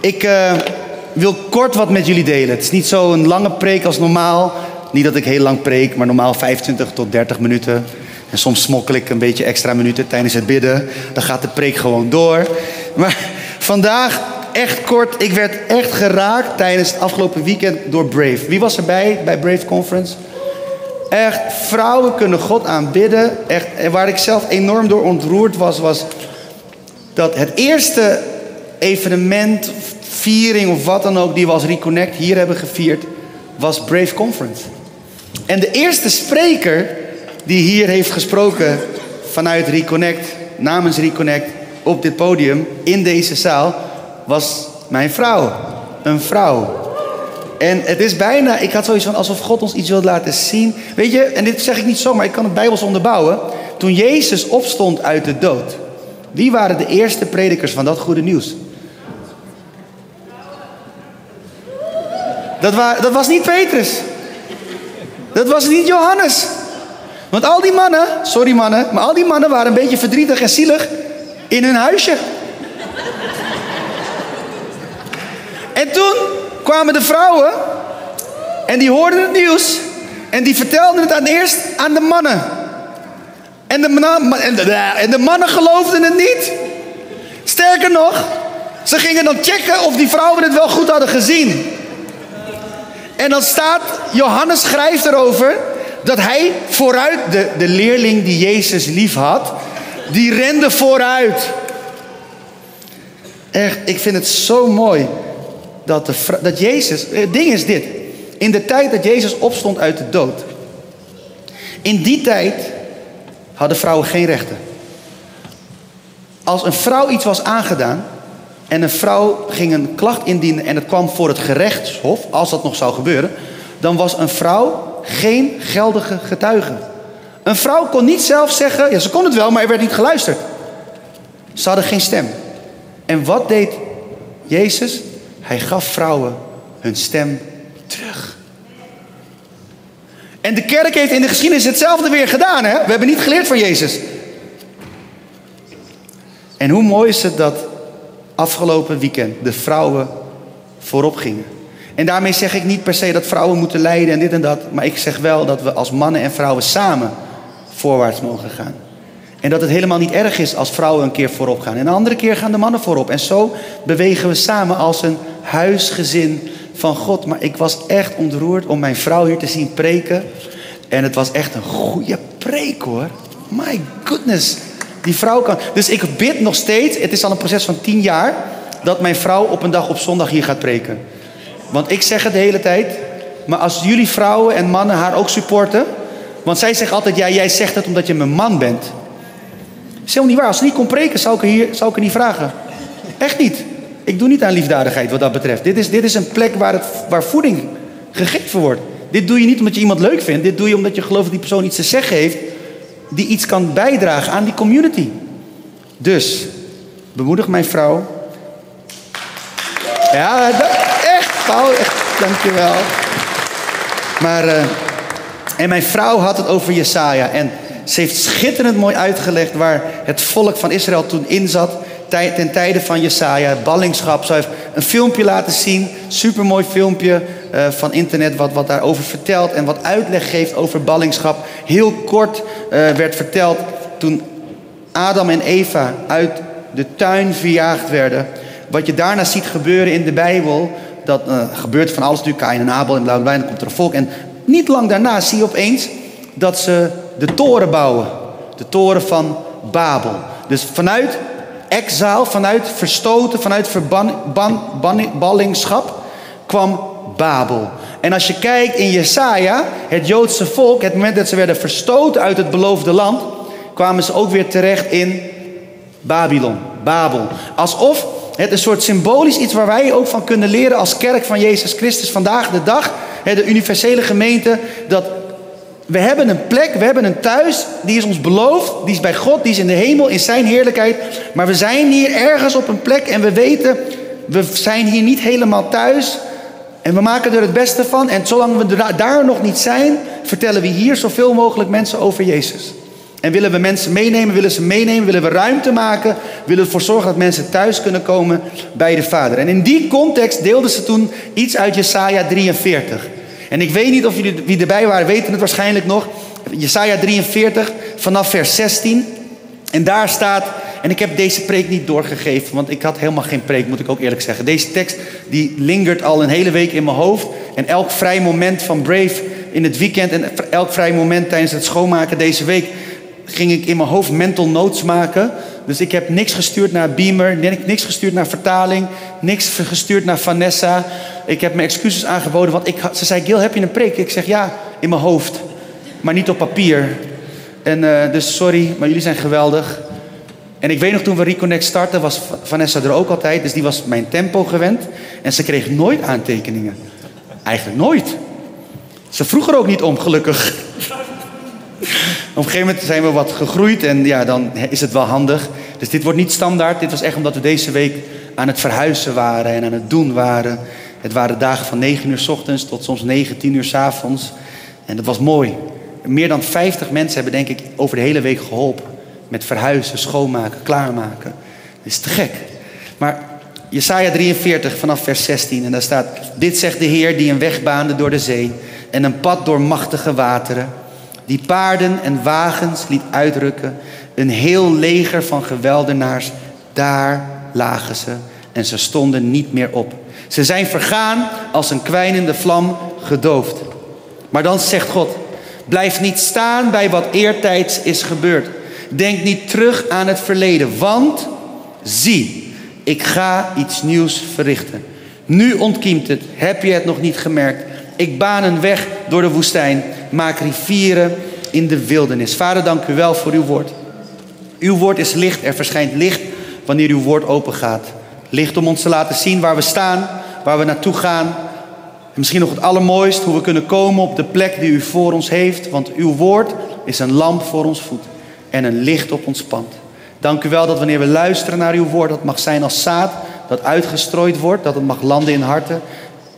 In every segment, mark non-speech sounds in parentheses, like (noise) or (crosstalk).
Ik uh, wil kort wat met jullie delen. Het is niet zo'n lange preek als normaal. Niet dat ik heel lang preek, maar normaal 25 tot 30 minuten. En soms smokkel ik een beetje extra minuten tijdens het bidden. Dan gaat de preek gewoon door. Maar vandaag echt kort. Ik werd echt geraakt tijdens het afgelopen weekend door Brave. Wie was erbij bij Brave Conference? Echt, vrouwen kunnen God aanbidden. Echt, en waar ik zelf enorm door ontroerd was, was dat het eerste evenement, viering of wat dan ook, die we als Reconnect hier hebben gevierd, was Brave Conference. En de eerste spreker die hier heeft gesproken vanuit Reconnect, namens Reconnect, op dit podium, in deze zaal, was mijn vrouw. Een vrouw. En het is bijna, ik had zoiets van alsof God ons iets wil laten zien. Weet je, en dit zeg ik niet zomaar, ik kan het Bijbels onderbouwen. Toen Jezus opstond uit de dood, wie waren de eerste predikers van dat goede nieuws? Dat, dat was niet Petrus. Dat was niet Johannes. Want al die mannen, sorry mannen, maar al die mannen waren een beetje verdrietig en zielig in hun huisje. En toen kwamen de vrouwen en die hoorden het nieuws en die vertelden het aan eerst aan de mannen. En de, en, de, en de mannen geloofden het niet. Sterker nog, ze gingen dan checken of die vrouwen het wel goed hadden gezien. En dan staat, Johannes schrijft erover dat hij vooruit, de, de leerling die Jezus lief had, die rende vooruit. Echt, ik vind het zo mooi dat, de, dat Jezus, het ding is dit, in de tijd dat Jezus opstond uit de dood, in die tijd hadden vrouwen geen rechten. Als een vrouw iets was aangedaan en een vrouw ging een klacht indienen en het kwam voor het gerechtshof, als dat nog zou gebeuren, dan was een vrouw geen geldige getuige. Een vrouw kon niet zelf zeggen, ja ze kon het wel, maar er werd niet geluisterd. Ze hadden geen stem. En wat deed Jezus? Hij gaf vrouwen hun stem terug. En de kerk heeft in de geschiedenis hetzelfde weer gedaan. Hè? We hebben niet geleerd van Jezus. En hoe mooi is het dat afgelopen weekend de vrouwen voorop gingen. En daarmee zeg ik niet per se dat vrouwen moeten leiden en dit en dat. Maar ik zeg wel dat we als mannen en vrouwen samen voorwaarts mogen gaan. En dat het helemaal niet erg is als vrouwen een keer voorop gaan. En een andere keer gaan de mannen voorop. En zo bewegen we samen als een huisgezin van God. Maar ik was echt ontroerd om mijn vrouw hier te zien preken. En het was echt een goede preek hoor. My goodness. Die vrouw kan. Dus ik bid nog steeds, het is al een proces van tien jaar, dat mijn vrouw op een dag op zondag hier gaat preken. Want ik zeg het de hele tijd. Maar als jullie vrouwen en mannen haar ook supporten. Want zij zegt altijd: ja, jij zegt het omdat je mijn man bent. Dat is helemaal niet waar. Als ze niet kon preken, zou ik, hier, zou ik niet vragen. Echt niet. Ik doe niet aan liefdadigheid wat dat betreft. Dit is, dit is een plek waar, het, waar voeding gegeven wordt. Dit doe je niet omdat je iemand leuk vindt. Dit doe je omdat je gelooft dat die persoon iets te zeggen heeft. Die iets kan bijdragen aan die community. Dus, bemoedig mijn vrouw. Ja, echt, Paul, echt, dankjewel. Maar, uh, en mijn vrouw had het over Jesaja. En ze heeft schitterend mooi uitgelegd waar het volk van Israël toen in zat ten tijde van Jesaja, ballingschap. Ze heeft een filmpje laten zien, supermooi filmpje uh, van internet wat, wat daarover vertelt en wat uitleg geeft over ballingschap. Heel kort uh, werd verteld toen Adam en Eva uit de tuin verjaagd werden. Wat je daarna ziet gebeuren in de Bijbel, dat uh, gebeurt van alles natuurlijk, Kain en Abel en bla komt er een volk. En niet lang daarna zie je opeens dat ze de toren bouwen. De toren van Babel. Dus vanuit exile, vanuit verstoten, vanuit verballingschap, kwam Babel. En als je kijkt in Jesaja, het Joodse volk, het moment dat ze werden verstoten uit het beloofde land, kwamen ze ook weer terecht in Babylon, Babel. Alsof het een soort symbolisch iets waar wij ook van kunnen leren als kerk van Jezus Christus vandaag de dag, de universele gemeente, dat we hebben een plek, we hebben een thuis, die is ons beloofd, die is bij God, die is in de hemel, in zijn heerlijkheid. Maar we zijn hier ergens op een plek en we weten, we zijn hier niet helemaal thuis. En we maken er het beste van. En zolang we daar nog niet zijn, vertellen we hier zoveel mogelijk mensen over Jezus. En willen we mensen meenemen, willen ze meenemen, willen we ruimte maken, willen we ervoor zorgen dat mensen thuis kunnen komen bij de Vader. En in die context deelden ze toen iets uit Jesaja 43. En ik weet niet of jullie wie erbij waren, weten het waarschijnlijk nog. Jesaja 43 vanaf vers 16. En daar staat, en ik heb deze preek niet doorgegeven, want ik had helemaal geen preek, moet ik ook eerlijk zeggen. Deze tekst die lingert al een hele week in mijn hoofd. En elk vrij moment van Brave in het weekend en elk vrij moment tijdens het schoonmaken deze week ging ik in mijn hoofd mental notes maken. Dus ik heb niks gestuurd naar Beamer, niks gestuurd naar vertaling, niks gestuurd naar Vanessa. Ik heb mijn excuses aangeboden, want ik, ze zei, Gil, heb je een preek? Ik zeg, ja, in mijn hoofd, maar niet op papier. En uh, dus sorry, maar jullie zijn geweldig. En ik weet nog toen we Reconnect startten, was Vanessa er ook altijd. Dus die was mijn tempo gewend. En ze kreeg nooit aantekeningen. Eigenlijk nooit. Ze vroeg er ook niet om, gelukkig. Op een gegeven moment zijn we wat gegroeid en ja, dan is het wel handig. Dus dit wordt niet standaard. Dit was echt omdat we deze week aan het verhuizen waren en aan het doen waren. Het waren dagen van 9 uur s ochtends tot soms 19 uur s avonds. En dat was mooi. Meer dan 50 mensen hebben denk ik over de hele week geholpen. Met verhuizen, schoonmaken, klaarmaken. Dat is te gek. Maar Jesaja 43 vanaf vers 16 en daar staat... Dit zegt de Heer die een weg baande door de zee en een pad door machtige wateren die paarden en wagens liet uitrukken. Een heel leger van geweldenaars, daar lagen ze en ze stonden niet meer op. Ze zijn vergaan als een kwijnende vlam gedoofd. Maar dan zegt God, blijf niet staan bij wat eertijds is gebeurd. Denk niet terug aan het verleden, want zie, ik ga iets nieuws verrichten. Nu ontkiemt het, heb je het nog niet gemerkt? Ik baan een weg door de woestijn maak rivieren in de wildernis. Vader, dank u wel voor uw woord. Uw woord is licht. Er verschijnt licht wanneer uw woord open gaat. Licht om ons te laten zien waar we staan, waar we naartoe gaan. En misschien nog het allermooist, hoe we kunnen komen op de plek die u voor ons heeft. Want uw woord is een lamp voor ons voet en een licht op ons pand. Dank u wel dat wanneer we luisteren naar uw woord, dat mag zijn als zaad dat uitgestrooid wordt, dat het mag landen in harten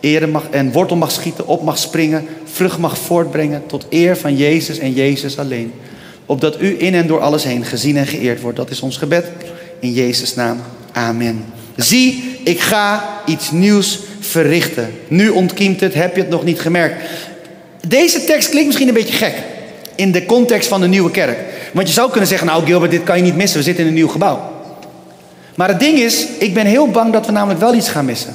ere mag, en wortel mag schieten, op mag springen, vrucht mag voortbrengen tot eer van Jezus en Jezus alleen. Opdat u in en door alles heen gezien en geëerd wordt. Dat is ons gebed. In Jezus' naam. Amen. Zie, ik ga iets nieuws verrichten. Nu ontkiemt het, heb je het nog niet gemerkt. Deze tekst klinkt misschien een beetje gek. In de context van de nieuwe kerk. Want je zou kunnen zeggen, nou Gilbert, dit kan je niet missen. We zitten in een nieuw gebouw. Maar het ding is, ik ben heel bang dat we namelijk wel iets gaan missen.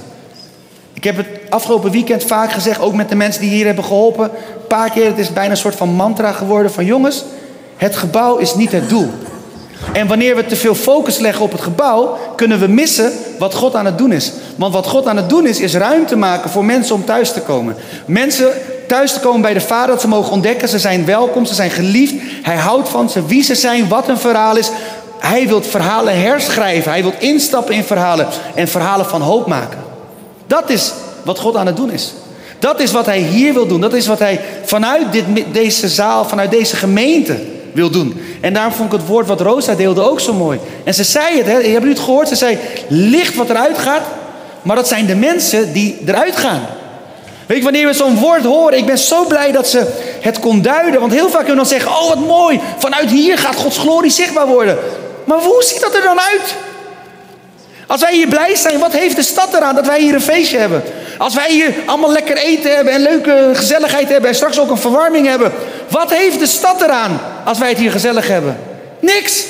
Ik heb het afgelopen weekend vaak gezegd, ook met de mensen die hier hebben geholpen. Een paar keer, het is bijna een soort van mantra geworden van jongens, het gebouw is niet het doel. En wanneer we te veel focus leggen op het gebouw, kunnen we missen wat God aan het doen is. Want wat God aan het doen is, is ruimte maken voor mensen om thuis te komen. Mensen thuis te komen bij de Vader, dat ze mogen ontdekken, ze zijn welkom, ze zijn geliefd. Hij houdt van ze, wie ze zijn, wat een verhaal is. Hij wil verhalen herschrijven, hij wil instappen in verhalen en verhalen van hoop maken. Dat is wat God aan het doen is. Dat is wat hij hier wil doen. Dat is wat hij vanuit dit, deze zaal, vanuit deze gemeente wil doen. En daarom vond ik het woord wat Rosa deelde ook zo mooi. En ze zei het, hè, hebben jullie het gehoord? Ze zei, licht wat eruit gaat, maar dat zijn de mensen die eruit gaan. Weet je, wanneer we zo'n woord horen, ik ben zo blij dat ze het kon duiden. Want heel vaak kunnen we dan zeggen, oh wat mooi, vanuit hier gaat Gods glorie zichtbaar worden. Maar hoe ziet dat er dan uit? Als wij hier blij zijn, wat heeft de stad eraan dat wij hier een feestje hebben? Als wij hier allemaal lekker eten hebben en leuke gezelligheid hebben en straks ook een verwarming hebben. Wat heeft de stad eraan als wij het hier gezellig hebben? Niks.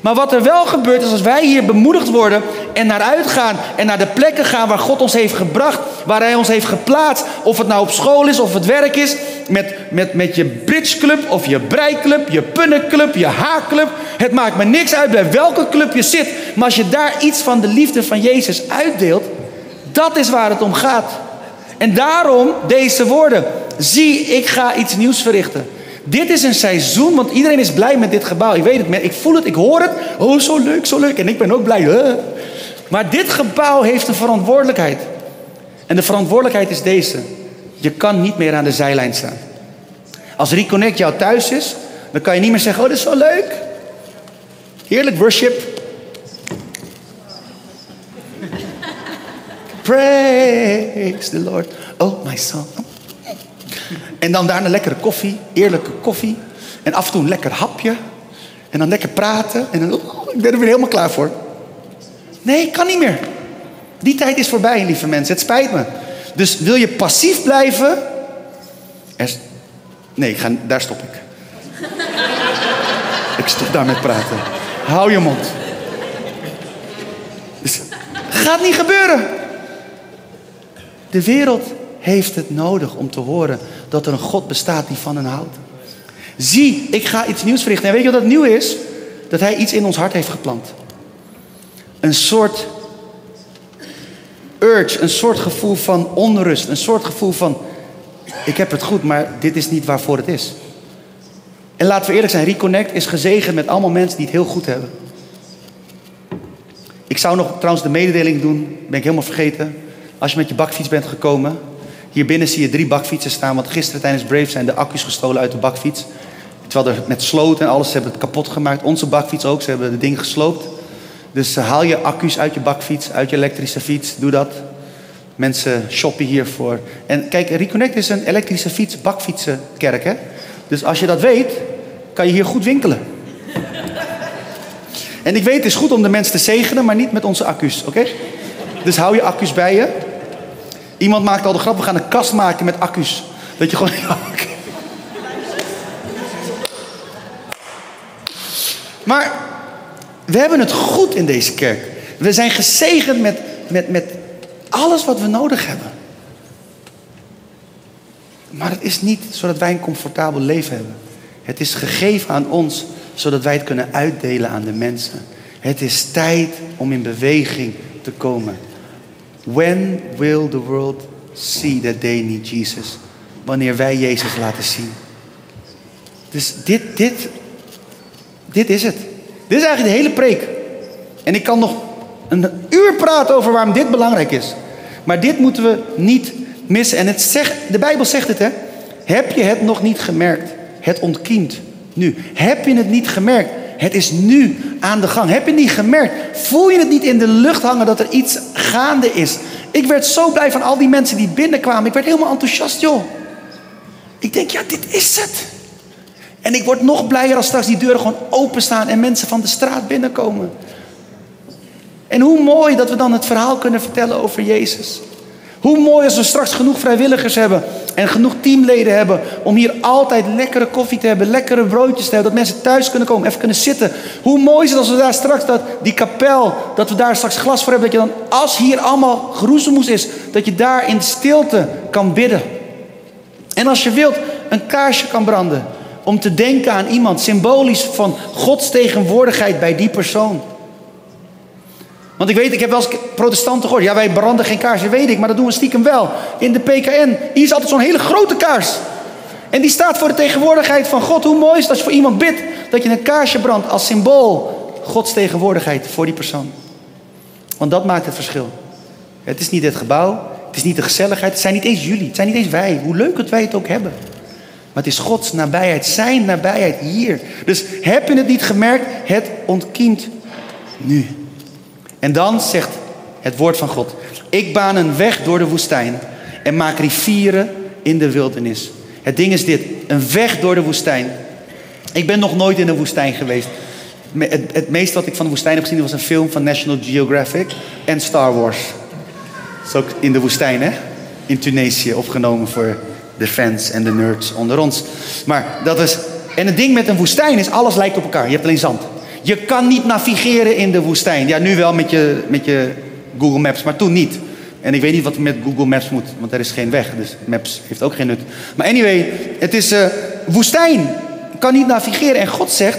Maar wat er wel gebeurt is als wij hier bemoedigd worden en naar uitgaan en naar de plekken gaan waar God ons heeft gebracht, waar Hij ons heeft geplaatst, of het nou op school is of het werk is, met, met, met je bridgeclub of je breiklub, je punnenclub, je haakclub. Het maakt me niks uit bij welke club je zit, maar als je daar iets van de liefde van Jezus uitdeelt, dat is waar het om gaat. En daarom deze woorden. Zie, ik ga iets nieuws verrichten. Dit is een seizoen, want iedereen is blij met dit gebouw. Ik weet het, ik voel het, ik hoor het. Oh, zo leuk, zo leuk. En ik ben ook blij. Maar dit gebouw heeft een verantwoordelijkheid. En de verantwoordelijkheid is deze. Je kan niet meer aan de zijlijn staan. Als Reconnect jouw thuis is, dan kan je niet meer zeggen: Oh, dit is zo leuk. Heerlijk worship. Praise the Lord. Oh, my son. En dan daarna lekkere koffie, eerlijke koffie. En af en toe een lekker hapje. En dan lekker praten. En dan, oh, ik ben er weer helemaal klaar voor. Nee, kan niet meer. Die tijd is voorbij, lieve mensen. Het spijt me. Dus wil je passief blijven? Nee, ga, daar stop ik. (laughs) ik stop daar met praten. Hou je mond. Dus, gaat niet gebeuren. De wereld heeft het nodig om te horen dat er een God bestaat die van hen houdt. Zie, ik ga iets nieuws verrichten. En weet je wat dat nieuw is? Dat hij iets in ons hart heeft geplant. Een soort urge, een soort gevoel van onrust, een soort gevoel van ik heb het goed, maar dit is niet waarvoor het is. En laten we eerlijk zijn, Reconnect is gezegend met allemaal mensen die het heel goed hebben. Ik zou nog trouwens de mededeling doen, ben ik helemaal vergeten. Als je met je bakfiets bent gekomen, hier binnen zie je drie bakfietsen staan, want gisteren tijdens Brave zijn de accu's gestolen uit de bakfiets. Terwijl er met sloot en alles, ze hebben het kapot gemaakt. Onze bakfiets ook, ze hebben de ding gesloopt. Dus uh, haal je accu's uit je bakfiets, uit je elektrische fiets, doe dat. Mensen shoppen hiervoor. En kijk, Reconnect is een elektrische fiets, bakfietsenkerk. Hè? Dus als je dat weet, kan je hier goed winkelen. en ik weet, het is goed om de mensen te zegenen, maar niet met onze accu's, oké? Dus hou je accu's bij je. Iemand maakt al de grap, we gaan een kast maken met accu's. Dat je gewoon... (laughs) maar we hebben het goed in deze kerk. We zijn gezegend met, met, met alles wat we nodig hebben. Maar het is niet zodat wij een comfortabel leven hebben. Het is gegeven aan ons zodat wij het kunnen uitdelen aan de mensen. Het is tijd om in beweging te komen. When will the world see that they need Jesus? Wanneer wij Jezus laten zien. Dus dit, dit, dit is het. Dit is eigenlijk de hele preek. En ik kan nog een uur praten over waarom dit belangrijk is. Maar dit moeten we niet missen. En het zegt, de Bijbel zegt het, hè? Heb je het nog niet gemerkt? Het ontkiemt nu. Heb je het niet gemerkt? Het is nu aan de gang. Heb je het niet gemerkt? Voel je het niet in de lucht hangen dat er iets gaande is? Ik werd zo blij van al die mensen die binnenkwamen. Ik werd helemaal enthousiast, joh. Ik denk, ja, dit is het. En ik word nog blijer als straks die deuren gewoon openstaan en mensen van de straat binnenkomen. En hoe mooi dat we dan het verhaal kunnen vertellen over Jezus. Hoe mooi als we straks genoeg vrijwilligers hebben en genoeg teamleden hebben om hier altijd lekkere koffie te hebben, lekkere broodjes te hebben, dat mensen thuis kunnen komen, even kunnen zitten. Hoe mooi is het als we daar straks dat die kapel, dat we daar straks glas voor hebben, dat je dan als hier allemaal geroezemoes is, dat je daar in stilte kan bidden. En als je wilt, een kaarsje kan branden om te denken aan iemand, symbolisch van Gods tegenwoordigheid bij die persoon. Want ik weet, ik heb wel eens protestanten gehoord. Ja, wij branden geen kaarsen, weet ik, maar dat doen we stiekem wel. In de PKN, hier is altijd zo'n hele grote kaars. En die staat voor de tegenwoordigheid van God. Hoe mooi is het als je voor iemand bidt dat je een kaarsje brandt als symbool Gods tegenwoordigheid voor die persoon. Want dat maakt het verschil. Het is niet het gebouw, het is niet de gezelligheid, het zijn niet eens jullie, het zijn niet eens wij. Hoe leuk dat wij het ook hebben. Maar het is Gods nabijheid, zijn nabijheid hier. Dus heb je het niet gemerkt? Het ontkiemt nu. En dan zegt het woord van God: Ik baan een weg door de woestijn en maak rivieren in de wildernis. Het ding is dit: een weg door de woestijn. Ik ben nog nooit in een woestijn geweest. Het, het meeste wat ik van de woestijn heb gezien was een film van National Geographic en Star Wars. Dat is ook in de woestijn, hè? In Tunesië opgenomen voor de fans en de nerds onder ons. Maar dat is. En het ding met een woestijn is: alles lijkt op elkaar. Je hebt alleen zand. Je kan niet navigeren in de woestijn. Ja, nu wel met je, met je Google Maps, maar toen niet. En ik weet niet wat met Google Maps moet, want er is geen weg. Dus Maps heeft ook geen nut. Maar anyway, het is uh, woestijn. Kan niet navigeren. En God zegt,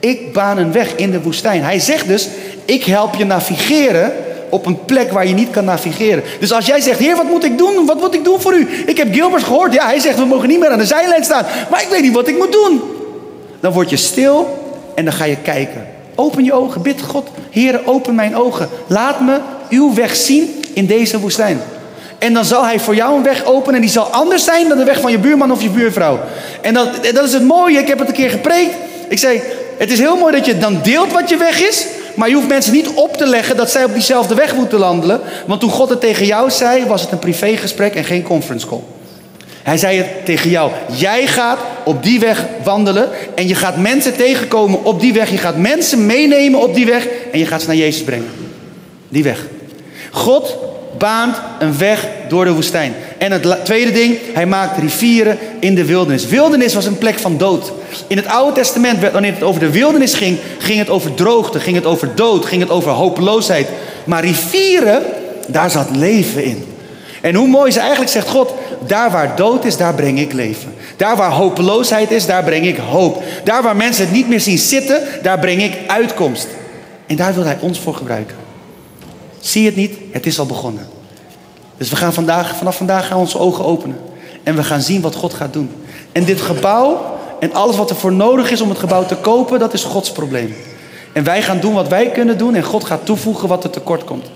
ik baan een weg in de woestijn. Hij zegt dus, ik help je navigeren op een plek waar je niet kan navigeren. Dus als jij zegt, heer, wat moet ik doen? Wat moet ik doen voor u? Ik heb Gilbert gehoord. Ja, hij zegt, we mogen niet meer aan de zijlijn staan. Maar ik weet niet wat ik moet doen. Dan word je stil en dan ga je kijken. Open je ogen, bid God, Heer, open mijn ogen. Laat me uw weg zien in deze woestijn. En dan zal hij voor jou een weg openen en die zal anders zijn dan de weg van je buurman of je buurvrouw. En dat, dat is het mooie, ik heb het een keer gepreekt. Ik zei, het is heel mooi dat je dan deelt wat je weg is, maar je hoeft mensen niet op te leggen dat zij op diezelfde weg moeten wandelen. Want toen God het tegen jou zei, was het een privégesprek en geen conference call. Hij zei het tegen jou. Jij gaat op die weg wandelen. En je gaat mensen tegenkomen op die weg. Je gaat mensen meenemen op die weg. En je gaat ze naar Jezus brengen. Die weg. God baant een weg door de woestijn. En het tweede ding, hij maakt rivieren in de wildernis. Wildernis was een plek van dood. In het Oude Testament, wanneer het over de wildernis ging, ging het over droogte, ging het over dood, ging het over hopeloosheid. Maar rivieren, daar zat leven in. En hoe mooi is eigenlijk, zegt God, daar waar dood is, daar breng ik leven. Daar waar hopeloosheid is, daar breng ik hoop. Daar waar mensen het niet meer zien zitten, daar breng ik uitkomst. En daar wil hij ons voor gebruiken. Zie je het niet? Het is al begonnen. Dus we gaan vandaag, vanaf vandaag gaan onze ogen openen. En we gaan zien wat God gaat doen. En dit gebouw en alles wat er voor nodig is om het gebouw te kopen, dat is Gods probleem. En wij gaan doen wat wij kunnen doen en God gaat toevoegen wat er tekort komt.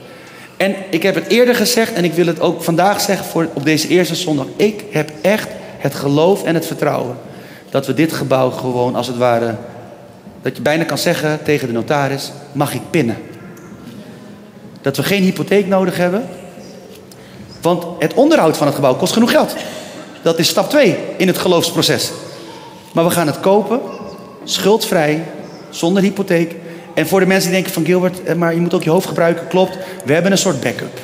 En ik heb het eerder gezegd en ik wil het ook vandaag zeggen voor, op deze eerste zondag. Ik heb echt het geloof en het vertrouwen dat we dit gebouw gewoon als het ware, dat je bijna kan zeggen tegen de notaris, mag ik pinnen. Dat we geen hypotheek nodig hebben, want het onderhoud van het gebouw kost genoeg geld. Dat is stap 2 in het geloofsproces. Maar we gaan het kopen, schuldvrij, zonder hypotheek. En voor de mensen die denken van Gilbert, eh, maar je moet ook je hoofd gebruiken, klopt. We hebben een soort backup.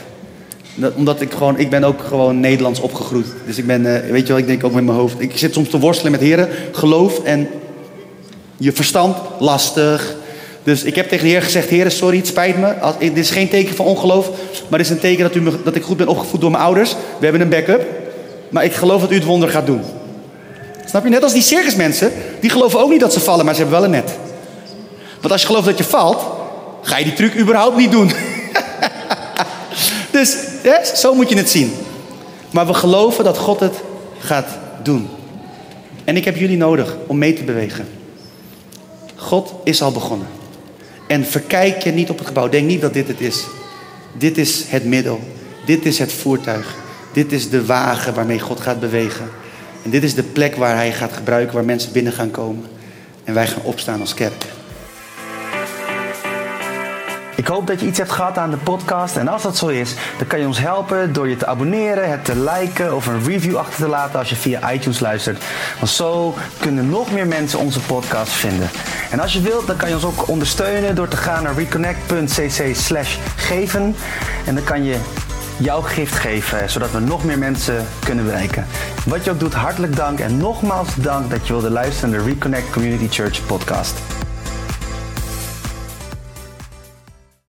Omdat ik gewoon, ik ben ook gewoon Nederlands opgegroeid. Dus ik ben, eh, weet je wel, ik denk ook met mijn hoofd. Ik zit soms te worstelen met heren, geloof en je verstand lastig. Dus ik heb tegen de Heer gezegd: Heer, sorry, het spijt me. Als, dit is geen teken van ongeloof, maar dit is een teken dat, u me, dat ik goed ben opgevoed door mijn ouders. We hebben een backup. Maar ik geloof dat u het wonder gaat doen. Snap je? Net als die circusmensen, die geloven ook niet dat ze vallen, maar ze hebben wel een net. Want als je gelooft dat je valt, ga je die truc überhaupt niet doen. (laughs) dus zo moet je het zien. Maar we geloven dat God het gaat doen. En ik heb jullie nodig om mee te bewegen. God is al begonnen. En verkijk je niet op het gebouw. Denk niet dat dit het is. Dit is het middel. Dit is het voertuig. Dit is de wagen waarmee God gaat bewegen. En dit is de plek waar Hij gaat gebruiken, waar mensen binnen gaan komen. En wij gaan opstaan als kerk. Ik hoop dat je iets hebt gehad aan de podcast. En als dat zo is, dan kan je ons helpen door je te abonneren, het te liken of een review achter te laten als je via iTunes luistert. Want zo kunnen nog meer mensen onze podcast vinden. En als je wilt, dan kan je ons ook ondersteunen door te gaan naar reconnect.cc slash geven. En dan kan je jouw gift geven, zodat we nog meer mensen kunnen bereiken. Wat je ook doet, hartelijk dank en nogmaals dank dat je wilde luisteren naar de Reconnect Community Church podcast.